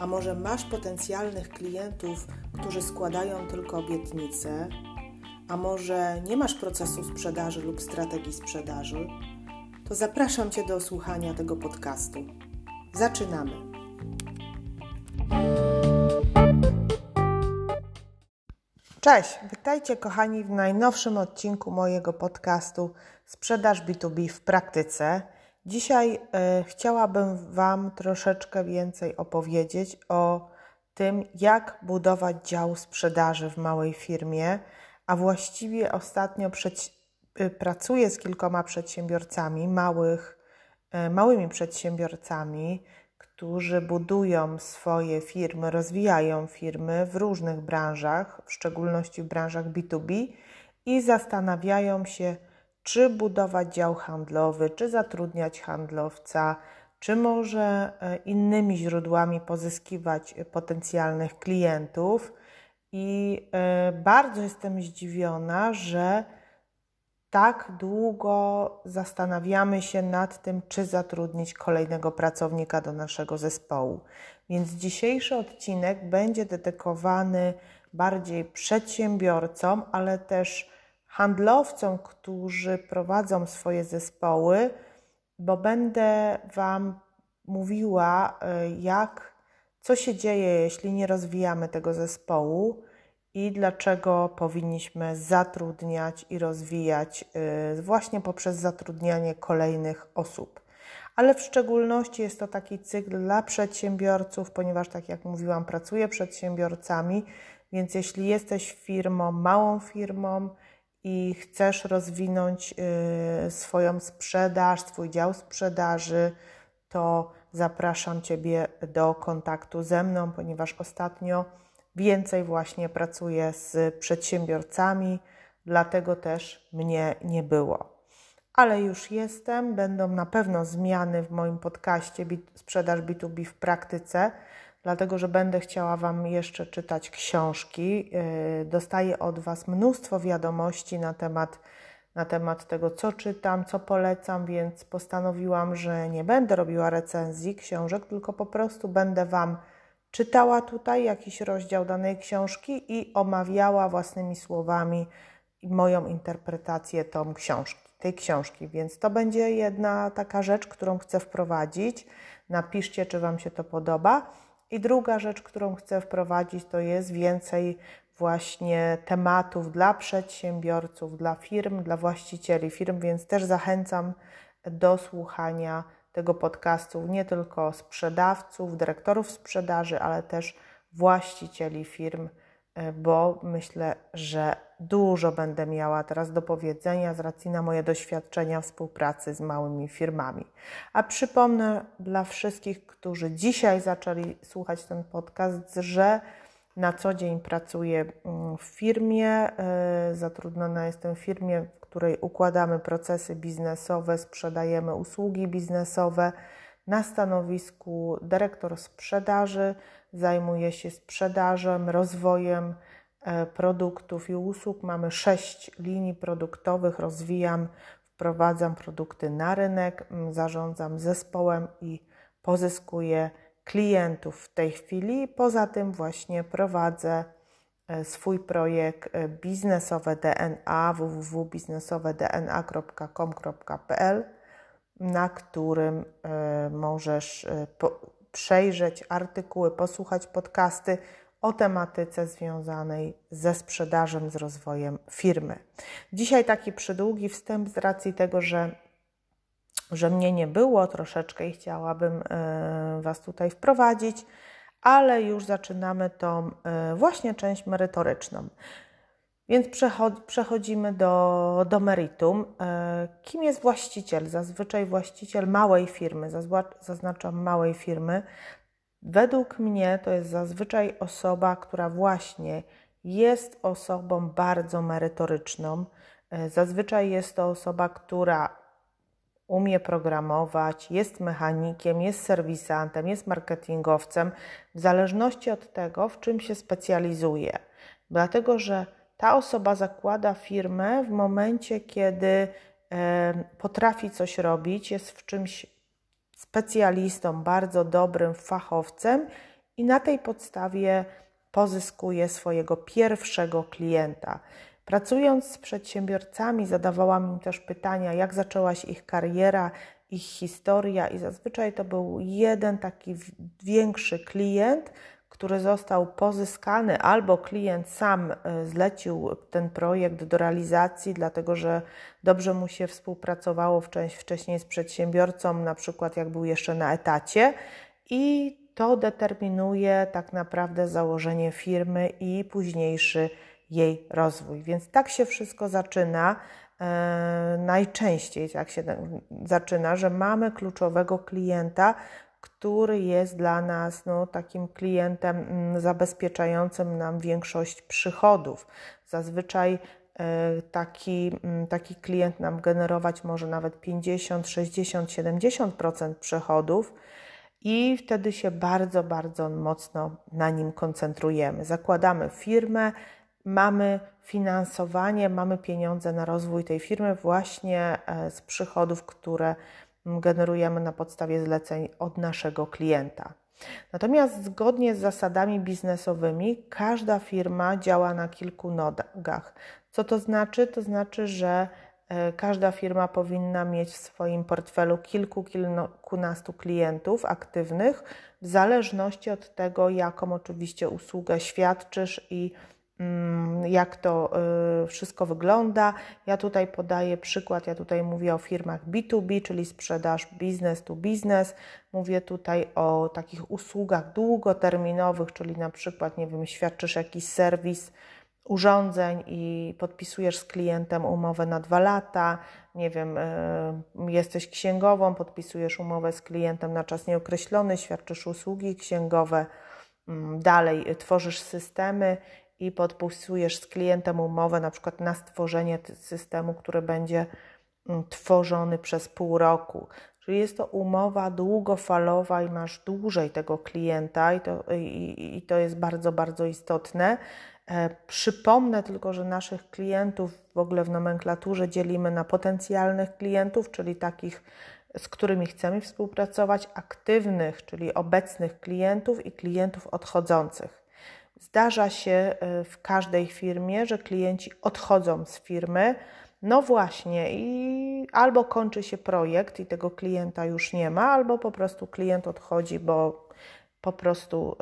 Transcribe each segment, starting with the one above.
a może masz potencjalnych klientów, którzy składają tylko obietnice, a może nie masz procesu sprzedaży lub strategii sprzedaży, to zapraszam Cię do słuchania tego podcastu. Zaczynamy. Cześć, witajcie kochani w najnowszym odcinku mojego podcastu Sprzedaż B2B w praktyce. Dzisiaj y, chciałabym Wam troszeczkę więcej opowiedzieć o tym, jak budować dział sprzedaży w małej firmie, a właściwie ostatnio y, pracuję z kilkoma przedsiębiorcami, małych, y, małymi przedsiębiorcami, którzy budują swoje firmy, rozwijają firmy w różnych branżach, w szczególności w branżach B2B i zastanawiają się, czy budować dział handlowy, czy zatrudniać handlowca, czy może e, innymi źródłami pozyskiwać potencjalnych klientów. I e, bardzo jestem zdziwiona, że tak długo zastanawiamy się nad tym, czy zatrudnić kolejnego pracownika do naszego zespołu. Więc dzisiejszy odcinek będzie dedykowany bardziej przedsiębiorcom, ale też handlowcom, którzy prowadzą swoje zespoły, bo będę Wam mówiła, y, jak, co się dzieje, jeśli nie rozwijamy tego zespołu i dlaczego powinniśmy zatrudniać i rozwijać y, właśnie poprzez zatrudnianie kolejnych osób. Ale w szczególności jest to taki cykl dla przedsiębiorców, ponieważ, tak jak mówiłam, pracuję przedsiębiorcami, więc jeśli jesteś firmą, małą firmą, i chcesz rozwinąć y, swoją sprzedaż, swój dział sprzedaży, to zapraszam Ciebie do kontaktu ze mną, ponieważ ostatnio więcej właśnie pracuję z przedsiębiorcami, dlatego też mnie nie było. Ale już jestem, będą na pewno zmiany w moim podcaście Sprzedaż B2B w praktyce dlatego że będę chciała Wam jeszcze czytać książki. Y, dostaję od Was mnóstwo wiadomości na temat, na temat tego, co czytam, co polecam, więc postanowiłam, że nie będę robiła recenzji książek, tylko po prostu będę Wam czytała tutaj jakiś rozdział danej książki i omawiała własnymi słowami moją interpretację tą książki, tej książki. Więc to będzie jedna taka rzecz, którą chcę wprowadzić. Napiszcie, czy Wam się to podoba. I druga rzecz, którą chcę wprowadzić, to jest więcej właśnie tematów dla przedsiębiorców, dla firm, dla właścicieli firm, więc też zachęcam do słuchania tego podcastu nie tylko sprzedawców, dyrektorów sprzedaży, ale też właścicieli firm, bo myślę, że dużo będę miała teraz do powiedzenia z racji na moje doświadczenia współpracy z małymi firmami. A przypomnę dla wszystkich, którzy dzisiaj zaczęli słuchać ten podcast, że na co dzień pracuję mm, w firmie, e, zatrudniona jestem w firmie, w której układamy procesy biznesowe, sprzedajemy usługi biznesowe na stanowisku dyrektor sprzedaży zajmuję się sprzedażą, rozwojem e, produktów i usług. Mamy sześć linii produktowych, rozwijam, wprowadzam produkty na rynek, zarządzam zespołem i pozyskuję klientów w tej chwili. Poza tym właśnie prowadzę e, swój projekt e, biznesowe DNA www.biznesowedna.com.pl na którym możesz przejrzeć artykuły, posłuchać podcasty o tematyce związanej ze sprzedażą, z rozwojem firmy. Dzisiaj taki przydługi wstęp z racji tego, że, że mnie nie było troszeczkę i chciałabym e, Was tutaj wprowadzić, ale już zaczynamy tą e, właśnie część merytoryczną. Więc przechodzimy do, do meritum. E, kim jest właściciel? Zazwyczaj właściciel małej firmy, zaznaczam małej firmy, Według mnie to jest zazwyczaj osoba, która właśnie jest osobą bardzo merytoryczną. E, zazwyczaj jest to osoba, która umie programować, jest mechanikiem, jest serwisantem, jest marketingowcem, w zależności od tego, w czym się specjalizuje. Dlatego, że ta osoba zakłada firmę w momencie, kiedy potrafi coś robić, jest w czymś specjalistą, bardzo dobrym fachowcem i na tej podstawie pozyskuje swojego pierwszego klienta. Pracując z przedsiębiorcami, zadawałam im też pytania, jak zaczęłaś ich kariera, ich historia, i zazwyczaj to był jeden taki większy klient, który został pozyskany, albo klient sam e, zlecił ten projekt do realizacji, dlatego że dobrze mu się współpracowało wcześniej z przedsiębiorcą, na przykład jak był jeszcze na etacie, i to determinuje tak naprawdę założenie firmy i późniejszy jej rozwój. Więc tak się wszystko zaczyna. E, najczęściej tak się zaczyna, że mamy kluczowego klienta, który jest dla nas no, takim klientem mm, zabezpieczającym nam większość przychodów. Zazwyczaj e, taki, mm, taki klient nam generować może nawet 50, 60, 70% przychodów. I wtedy się bardzo, bardzo mocno na nim koncentrujemy. Zakładamy firmę, mamy finansowanie, mamy pieniądze na rozwój tej firmy właśnie e, z przychodów, które generujemy na podstawie zleceń od naszego klienta. Natomiast zgodnie z zasadami biznesowymi, każda firma działa na kilku nogach. Co to znaczy? To znaczy, że e, każda firma powinna mieć w swoim portfelu kilku, kilkunastu klientów aktywnych, w zależności od tego, jaką oczywiście usługę świadczysz i jak to y, wszystko wygląda. Ja tutaj podaję przykład, ja tutaj mówię o firmach B2B, czyli sprzedaż business to business. Mówię tutaj o takich usługach długoterminowych, czyli na przykład, nie wiem, świadczysz jakiś serwis urządzeń i podpisujesz z klientem umowę na dwa lata, nie wiem, y, jesteś księgową, podpisujesz umowę z klientem na czas nieokreślony, świadczysz usługi księgowe, mm, dalej tworzysz systemy i podpisujesz z klientem umowę na przykład na stworzenie systemu, który będzie mm, tworzony przez pół roku. Czyli jest to umowa długofalowa i masz dłużej tego klienta, i to, i, i to jest bardzo, bardzo istotne. E, przypomnę tylko, że naszych klientów w ogóle w nomenklaturze dzielimy na potencjalnych klientów, czyli takich, z którymi chcemy współpracować, aktywnych, czyli obecnych klientów i klientów odchodzących. Zdarza się y, w każdej firmie, że klienci odchodzą z firmy. No właśnie, i albo kończy się projekt i tego klienta już nie ma, albo po prostu klient odchodzi, bo po prostu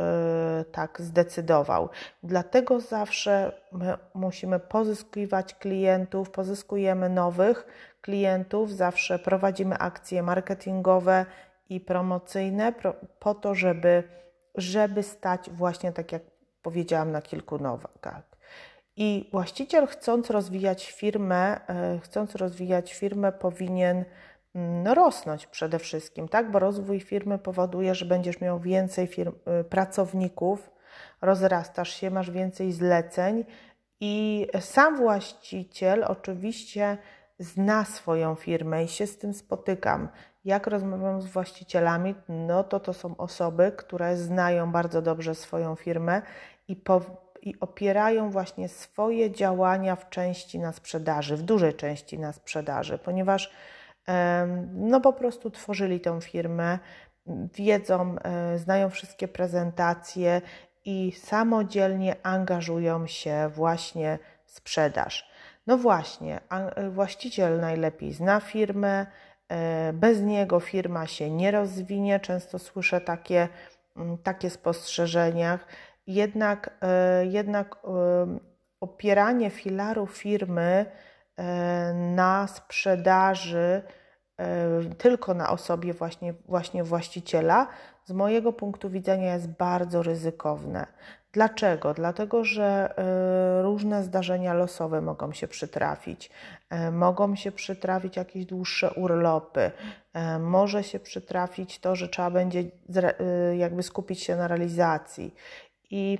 yy, tak zdecydował. Dlatego zawsze my musimy pozyskiwać klientów, pozyskujemy nowych klientów, zawsze prowadzimy akcje marketingowe i promocyjne po to, żeby, żeby stać właśnie tak jak powiedziałam na kilku nowakach. I właściciel, chcąc rozwijać firmę, e, chcąc rozwijać firmę, powinien mm, no, rosnąć przede wszystkim, tak? Bo rozwój firmy powoduje, że będziesz miał więcej firm, e, pracowników, rozrastasz się, masz więcej zleceń i sam właściciel oczywiście zna swoją firmę i się z tym spotykam. Jak rozmawiam z właścicielami, no to to są osoby, które znają bardzo dobrze swoją firmę i, po, i opierają właśnie swoje działania w części na sprzedaży, w dużej części na sprzedaży, ponieważ no po prostu tworzyli tą firmę, wiedzą, e, znają wszystkie prezentacje i samodzielnie angażują się właśnie w sprzedaż. No właśnie, właściciel najlepiej zna firmę, e, bez niego firma się nie rozwinie. Często słyszę takie, takie spostrzeżenia jednak, e, jednak e, opieranie filaru firmy e, na sprzedaży tylko na osobie właśnie, właśnie właściciela, z mojego punktu widzenia jest bardzo ryzykowne. Dlaczego? Dlatego, że różne zdarzenia losowe mogą się przytrafić. Mogą się przytrafić jakieś dłuższe urlopy. Może się przytrafić to, że trzeba będzie jakby skupić się na realizacji. I,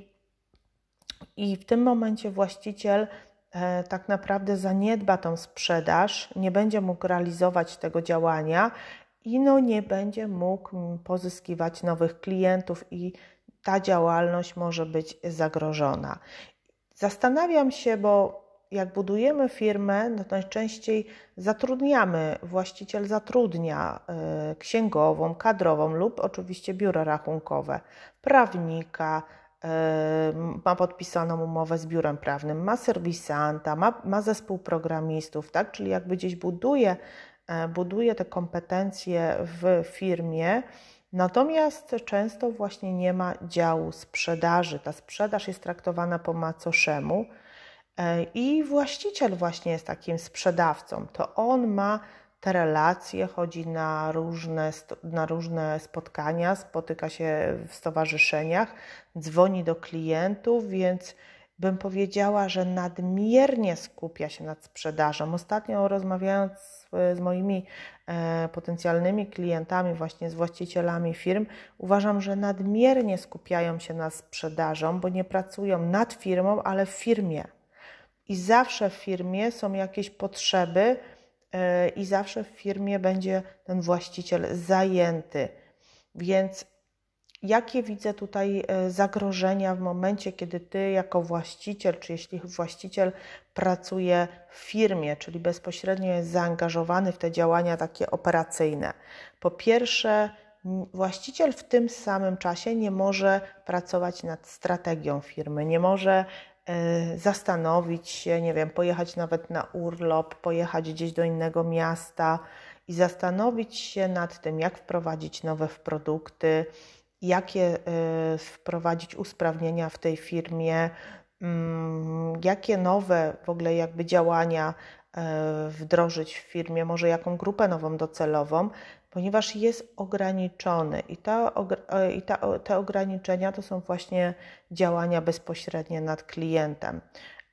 i w tym momencie właściciel E, tak naprawdę zaniedba tą sprzedaż, nie będzie mógł realizować tego działania i no nie będzie mógł pozyskiwać nowych klientów i ta działalność może być zagrożona. Zastanawiam się, bo jak budujemy firmę, no najczęściej zatrudniamy, właściciel zatrudnia y, księgową, kadrową lub oczywiście biuro rachunkowe, prawnika, ma podpisaną umowę z biurem prawnym, ma serwisanta, ma, ma zespół programistów, tak? Czyli jakby gdzieś buduje, e, buduje te kompetencje w firmie, natomiast często właśnie nie ma działu sprzedaży. Ta sprzedaż jest traktowana po macoszemu e, i właściciel właśnie jest takim sprzedawcą. To on ma te relacje, chodzi na różne, na różne spotkania, spotyka się w stowarzyszeniach, dzwoni do klientów, więc bym powiedziała, że nadmiernie skupia się nad sprzedażą. Ostatnio rozmawiając z moimi e, potencjalnymi klientami, właśnie z właścicielami firm, uważam, że nadmiernie skupiają się nad sprzedażą, bo nie pracują nad firmą, ale w firmie. I zawsze w firmie są jakieś potrzeby, i zawsze w firmie będzie ten właściciel zajęty. Więc jakie widzę tutaj e, zagrożenia w momencie, kiedy ty jako właściciel, czy jeśli właściciel pracuje w firmie, czyli bezpośrednio jest zaangażowany w te działania takie operacyjne? Po pierwsze, właściciel w tym samym czasie nie może pracować nad strategią firmy, nie może E, zastanowić się, nie wiem, pojechać nawet na urlop, pojechać gdzieś do innego miasta i zastanowić się nad tym, jak wprowadzić nowe produkty, jakie e, wprowadzić usprawnienia w tej firmie, mm, jakie nowe w ogóle jakby działania e, wdrożyć w firmie, może jaką grupę nową docelową, ponieważ jest ograniczony i, ta, e, i ta, te ograniczenia to są właśnie działania bezpośrednie nad klientem.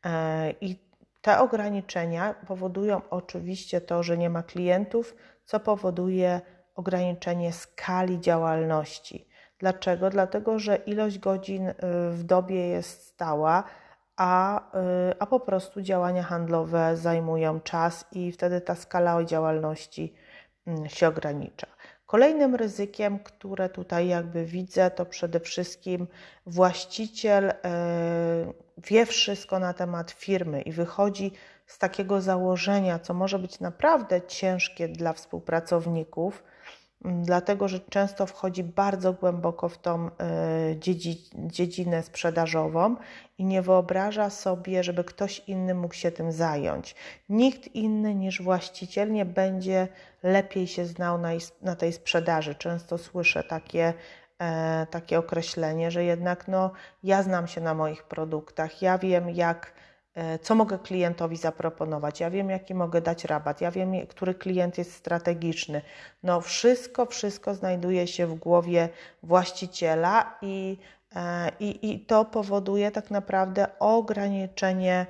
E, I te ograniczenia powodują oczywiście to, że nie ma klientów, co powoduje ograniczenie skali działalności. Dlaczego? Dlatego, że ilość godzin e, w dobie jest stała, a, a po prostu działania handlowe zajmują czas i wtedy ta skala działalności się ogranicza. Kolejnym ryzykiem, które tutaj jakby widzę, to przede wszystkim właściciel e, wie wszystko na temat firmy i wychodzi z takiego założenia, co może być naprawdę ciężkie dla współpracowników, dlatego że często wchodzi bardzo głęboko w tą e, dziedzinę sprzedażową i nie wyobraża sobie, żeby ktoś inny mógł się tym zająć. Nikt inny niż właściciel nie będzie lepiej się znał na, tej sprzedaży. Często słyszę takie e, takie określenie, że jednak no, ja znam się na moich produktach, ja wiem, jak co mogę klientowi zaproponować, ja wiem, jaki mogę dać rabat, ja wiem, który klient jest strategiczny. No, wszystko, wszystko znajduje się w głowie właściciela i, e, i, i to powoduje tak naprawdę ograniczenie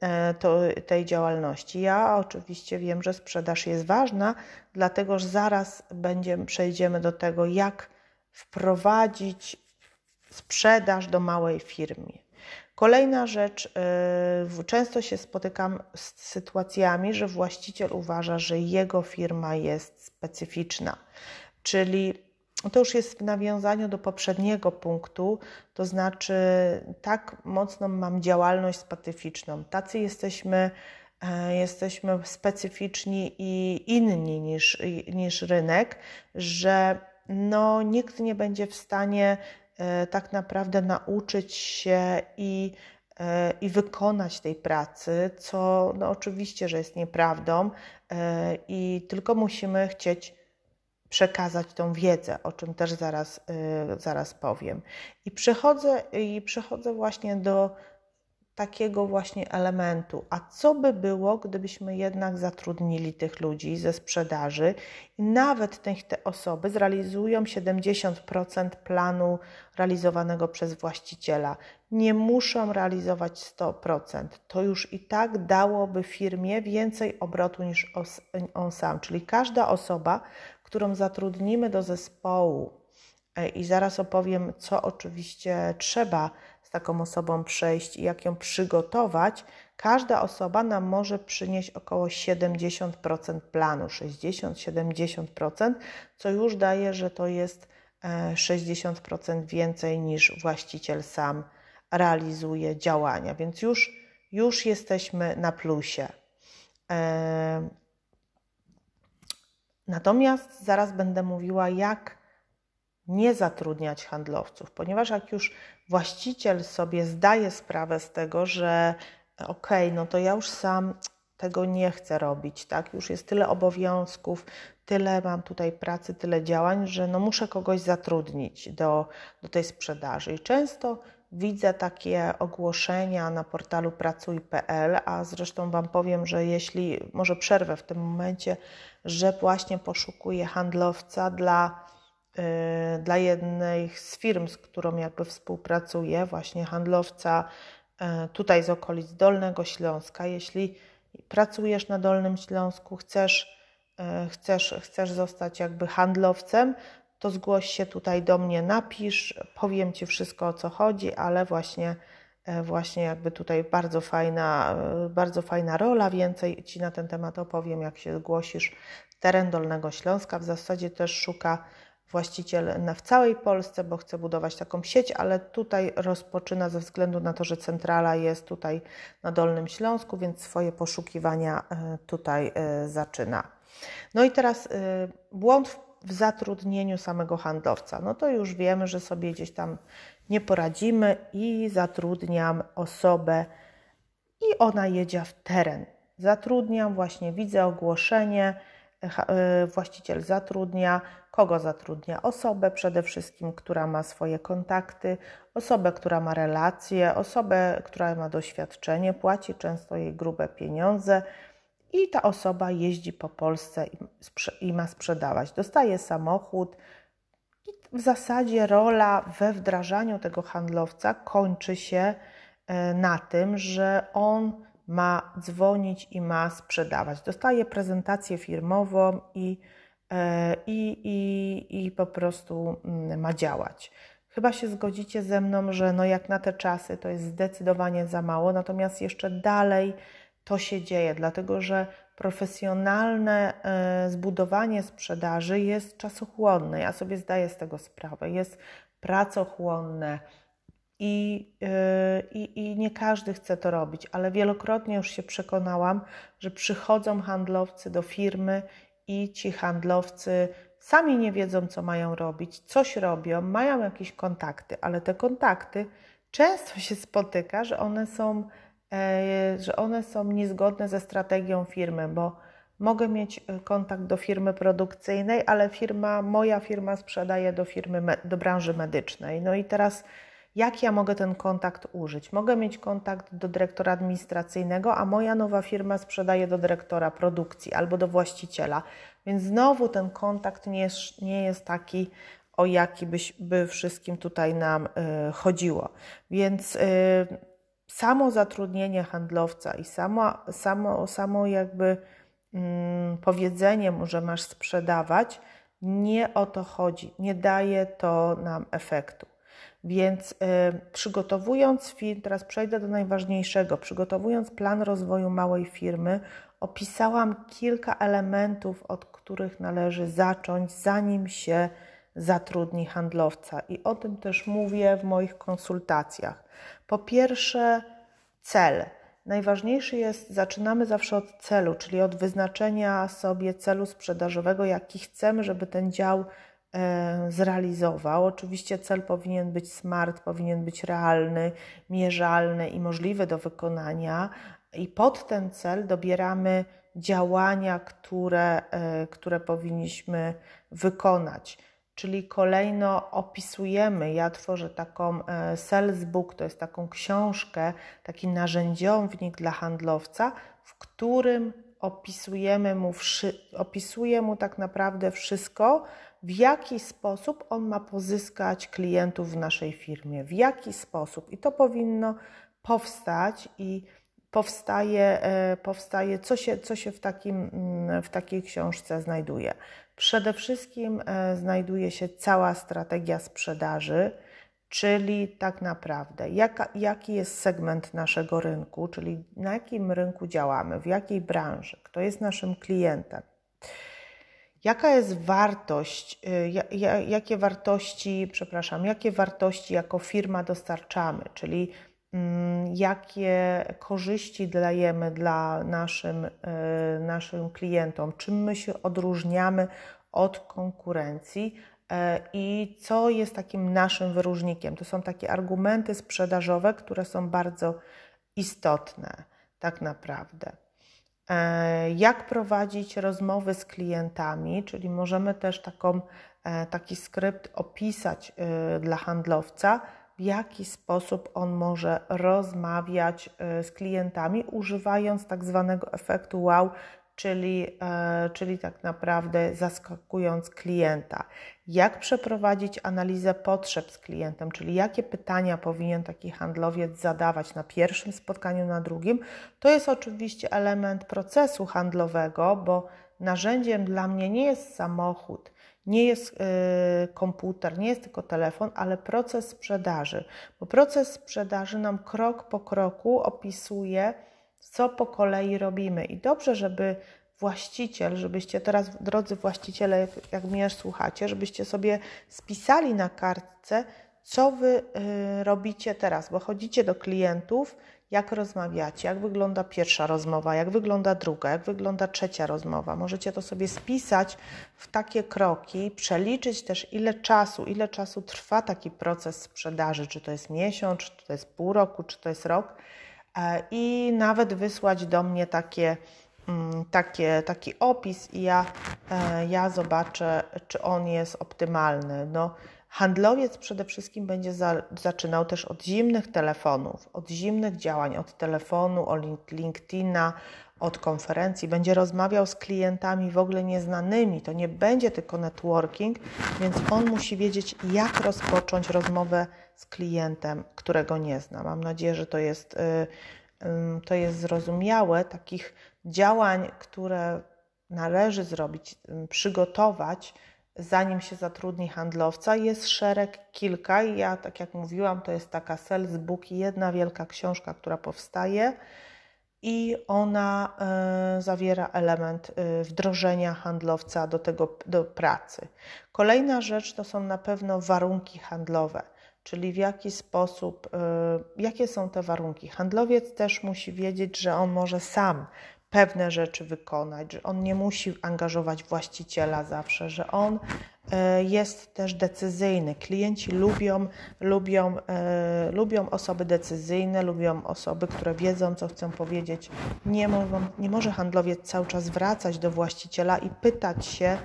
e, to, tej działalności. Ja oczywiście wiem, że sprzedaż jest ważna, dlatego że zaraz będziemy, przejdziemy do tego, jak wprowadzić sprzedaż do małej firmy. Kolejna rzecz, y, często się spotykam z sytuacjami, że właściciel uważa, że jego firma jest specyficzna, czyli to już jest w nawiązaniu do poprzedniego punktu, to znaczy tak mocno mam działalność specyficzną. Tacy jesteśmy, e, jesteśmy specyficzni i inni niż, niż rynek, że no, nikt nie będzie w stanie tak naprawdę nauczyć się i, e, i wykonać tej pracy, co no oczywiście, że jest nieprawdą e, i tylko musimy chcieć przekazać tą wiedzę, o czym też zaraz, zaraz powiem. I przechodzę, I przechodzę właśnie do takiego właśnie elementu. A co by było, gdybyśmy jednak zatrudnili tych ludzi ze sprzedaży i nawet te, te osoby zrealizują 70% planu realizowanego przez właściciela. Nie muszą realizować 100%. To już i tak dałoby firmie więcej obrotu niż on sam. Czyli każda osoba, którą zatrudnimy do zespołu, e, i zaraz opowiem, co oczywiście trzeba taką osobą przejść i jak ją przygotować, każda osoba nam może przynieść około 70% planu, 60-70%, co już daje, że to jest 60% e, więcej niż właściciel sam realizuje działania, więc już, już jesteśmy na plusie. E, natomiast zaraz będę mówiła, jak nie zatrudniać handlowców, ponieważ jak już właściciel sobie zdaje sprawę z tego, że okej, okay, no to ja już sam tego nie chcę robić, tak? Już jest tyle obowiązków, tyle mam tutaj pracy, tyle działań, że no muszę kogoś zatrudnić do, do tej sprzedaży. I często widzę takie ogłoszenia na portalu pracuj.pl, a zresztą Wam powiem, że jeśli, może przerwę w tym momencie, że właśnie poszukuję handlowca dla dla jednej z firm, z którą jakby współpracuję, właśnie handlowca y, tutaj z okolic Dolnego Śląska. Jeśli pracujesz na Dolnym Śląsku, chcesz, y, chcesz, chcesz zostać jakby handlowcem, to zgłoś się tutaj do mnie, napisz, powiem Ci wszystko o co chodzi, ale właśnie, właśnie jakby tutaj bardzo fajna, bardzo fajna rola, więcej Ci na ten temat opowiem, jak się zgłosisz. Teren Dolnego Śląska w zasadzie też szuka właściciel w całej Polsce, bo chce budować taką sieć, ale tutaj rozpoczyna ze względu na to, że centrala jest tutaj na Dolnym Śląsku, więc swoje poszukiwania e, tutaj e, zaczyna. No i teraz e, błąd w zatrudnieniu samego handlowca. No to już wiemy, że sobie gdzieś tam nie poradzimy i zatrudniam osobę i ona jedzie w teren. Zatrudniam, właśnie widzę ogłoszenie, właściciel zatrudnia, kogo zatrudnia? Osobę przede wszystkim, która ma swoje kontakty, osobę, która ma relacje, osobę, która ma doświadczenie, płaci często jej grube pieniądze i ta osoba jeździ po Polsce i ma sprzedawać. Dostaje samochód i w zasadzie rola we wdrażaniu tego handlowca kończy się e, na tym, że on ma dzwonić i ma sprzedawać. Dostaje prezentację firmową i i, i, i po prostu mm, ma działać. Chyba się zgodzicie ze mną, że no jak na te czasy to jest zdecydowanie za mało, natomiast jeszcze dalej to się dzieje, dlatego że profesjonalne e, zbudowanie sprzedaży jest czasochłonne. Ja sobie zdaję z tego sprawę. Jest pracochłonne i, e, i, i nie każdy chce to robić, ale wielokrotnie już się przekonałam, że przychodzą handlowcy do firmy i ci handlowcy sami nie wiedzą, co mają robić, coś robią, mają jakieś kontakty, ale te kontakty często się spotyka, że one są, e, że one są niezgodne ze strategią firmy, bo mogę mieć e, kontakt do firmy produkcyjnej, ale firma, moja firma sprzedaje do firmy, do branży medycznej. No i teraz jak ja mogę ten kontakt użyć? Mogę mieć kontakt do dyrektora administracyjnego, a moja nowa firma sprzedaje do dyrektora produkcji albo do właściciela. Więc znowu ten kontakt nie jest, nie jest taki, o jaki byś, by wszystkim tutaj nam y, chodziło. Więc y, samo zatrudnienie handlowca i samo, samo, samo jakby y, powiedzenie mu, że masz sprzedawać, nie o to chodzi, nie daje to nam efektu. Więc y, przygotowując film, teraz przejdę do najważniejszego, przygotowując plan rozwoju małej firmy, opisałam kilka elementów, od których należy zacząć, zanim się zatrudni handlowca. I o tym też mówię w moich konsultacjach. Po pierwsze, cel. Najważniejszy jest, zaczynamy zawsze od celu, czyli od wyznaczenia sobie celu sprzedażowego, jaki chcemy, żeby ten dział zrealizował. Oczywiście cel powinien być smart, powinien być realny, mierzalny i możliwy do wykonania, i pod ten cel dobieramy działania, które, e, które powinniśmy wykonać. czyli kolejno opisujemy. Ja tworzę taką e, sales book, to jest taką książkę, taki narzędziownik dla handlowca, w którym opisujemy mu, opisuję mu tak naprawdę wszystko, w jaki sposób on ma pozyskać klientów w naszej firmie, w jaki sposób. I to powinno powstać i powstaje, e, powstaje co, się, co się w, takim, mm, w takiej książce znajduje. Przede wszystkim e, znajduje się cała strategia sprzedaży, czyli tak naprawdę jaka, jaki jest segment naszego rynku, czyli na jakim rynku działamy, w jakiej branży, kto jest naszym klientem. Jaka jest wartość, y, jakie wartości, przepraszam, jakie wartości jako firma dostarczamy, czyli mm, jakie korzyści dajemy dla naszym, y, naszym klientom, czym my się odróżniamy od konkurencji y, i co jest takim naszym wyróżnikiem. To są takie argumenty sprzedażowe, które są bardzo istotne tak naprawdę. E, jak prowadzić rozmowy z klientami, czyli możemy też taką, e, taki skrypt opisać e, dla handlowca, w jaki sposób on może rozmawiać z klientami, używając tak zwanego efektu wow, czyli, e, czyli tak naprawdę zaskakując klienta. Jak przeprowadzić analizę potrzeb z klientem, czyli jakie pytania powinien taki handlowiec zadawać na pierwszym spotkaniu, na drugim. To jest oczywiście element procesu handlowego, bo narzędziem dla mnie nie jest samochód, nie jest y, komputer, nie jest tylko telefon, ale proces sprzedaży, bo proces sprzedaży nam krok po kroku opisuje, co po kolei robimy. I dobrze, żeby właściciel, żebyście teraz, drodzy właściciele, jak mnie słuchacie, żebyście sobie spisali na kartce, co wy y, robicie teraz, bo chodzicie do klientów, jak rozmawiacie, jak wygląda pierwsza rozmowa, jak wygląda druga, jak wygląda trzecia rozmowa. Możecie to sobie spisać w takie kroki, przeliczyć też ile czasu, ile czasu trwa taki proces sprzedaży, czy to jest miesiąc, czy to jest pół roku, czy to jest rok i nawet wysłać do mnie takie, mm, takie, taki opis i ja, e, ja zobaczę, czy on jest optymalny. No, handlowiec przede wszystkim będzie za, zaczynał też od zimnych telefonów, od zimnych działań, od telefonu, od LinkedIna, od konferencji, będzie rozmawiał z klientami w ogóle nieznanymi. To nie będzie tylko networking, więc on musi wiedzieć, jak rozpocząć rozmowę z klientem, którego nie zna. Mam nadzieję, że to jest, y, to jest zrozumiałe. Takich działań, które należy zrobić, przygotować, zanim się zatrudni handlowca, jest szereg kilka. I ja, tak jak mówiłam, to jest taka sales book, jedna wielka książka, która powstaje i ona y, zawiera element y, wdrożenia handlowca do tego do pracy. Kolejna rzecz to są na pewno warunki handlowe, czyli w jaki sposób, y, jakie są te warunki. Handlowiec też musi wiedzieć, że on może sam pewne rzeczy wykonać, że on nie musi angażować właściciela zawsze, że on e, jest też decyzyjny. Klienci lubią, lubią, e, lubią osoby decyzyjne, lubią osoby, które wiedzą, co chcą powiedzieć. Nie, mogą, nie może handlowiec cały czas wracać do właściciela i pytać się,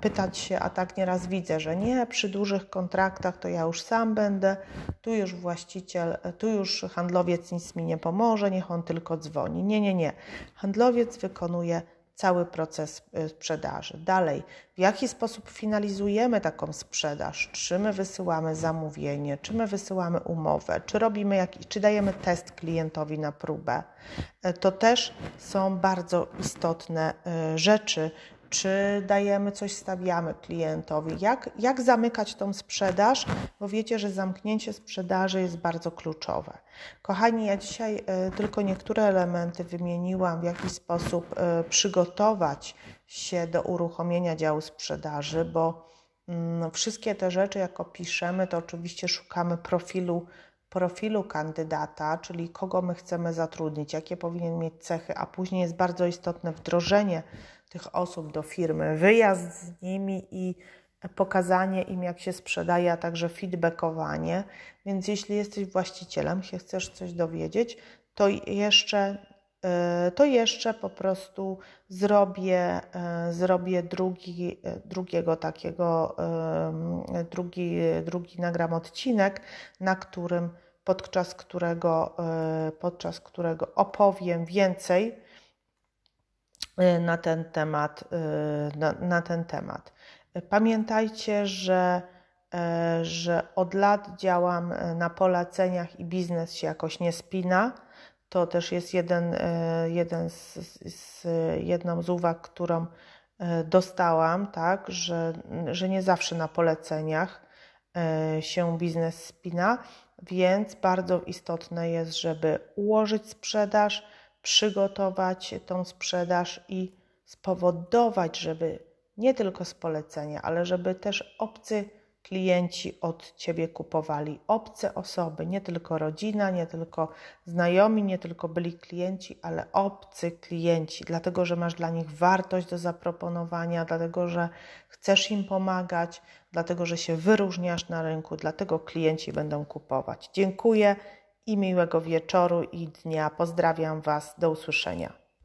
pytać się, a tak nieraz widzę, że nie, przy dużych kontraktach to ja już sam będę, tu już właściciel, tu już handlowiec nic mi nie pomoże, niech on tylko dzwoni. Nie, nie, nie. Handlowiec wykonuje cały proces e, sprzedaży. Dalej, w jaki sposób finalizujemy taką sprzedaż? Czy my wysyłamy zamówienie, czy my wysyłamy umowę, czy robimy jakiś, czy dajemy test klientowi na próbę? E, to też są bardzo istotne rzeczy, czy dajemy coś, stawiamy klientowi, jak, jak zamykać tą sprzedaż, bo wiecie, że zamknięcie sprzedaży jest bardzo kluczowe. Kochani, ja dzisiaj y, tylko niektóre elementy wymieniłam, w jaki sposób y, przygotować się do uruchomienia działu sprzedaży, bo y, wszystkie te rzeczy, jak opiszemy, to oczywiście szukamy profilu profilu kandydata, czyli kogo my chcemy zatrudnić, jakie powinien mieć cechy, a później jest bardzo istotne wdrożenie tych osób do firmy, wyjazd z nimi i pokazanie im, jak się sprzedaje, a także feedbackowanie. Więc jeśli jesteś właścicielem, się chcesz coś dowiedzieć, to jeszcze to jeszcze po prostu zrobię, zrobię drugi, drugiego takiego, drugi, drugi nagram odcinek, na którym podczas którego, podczas którego opowiem więcej na ten temat. Na, na ten temat. Pamiętajcie, że, że od lat działam na poleceniach i biznes się jakoś nie spina to też jest jeden, e, jeden z, z, jedną z uwag, którą e, dostałam, tak, że, że nie zawsze na poleceniach e, się biznes spina, więc bardzo istotne jest, żeby ułożyć sprzedaż, przygotować tą sprzedaż i spowodować, żeby nie tylko z polecenia, ale żeby też obcy klienci od Ciebie kupowali. Obce osoby, nie tylko rodzina, nie tylko znajomi, nie tylko byli klienci, ale obcy klienci, dlatego że masz dla nich wartość do zaproponowania, dlatego że chcesz im pomagać, dlatego że się wyróżniasz na rynku, dlatego klienci będą kupować. Dziękuję i miłego wieczoru i dnia. Pozdrawiam Was. Do usłyszenia.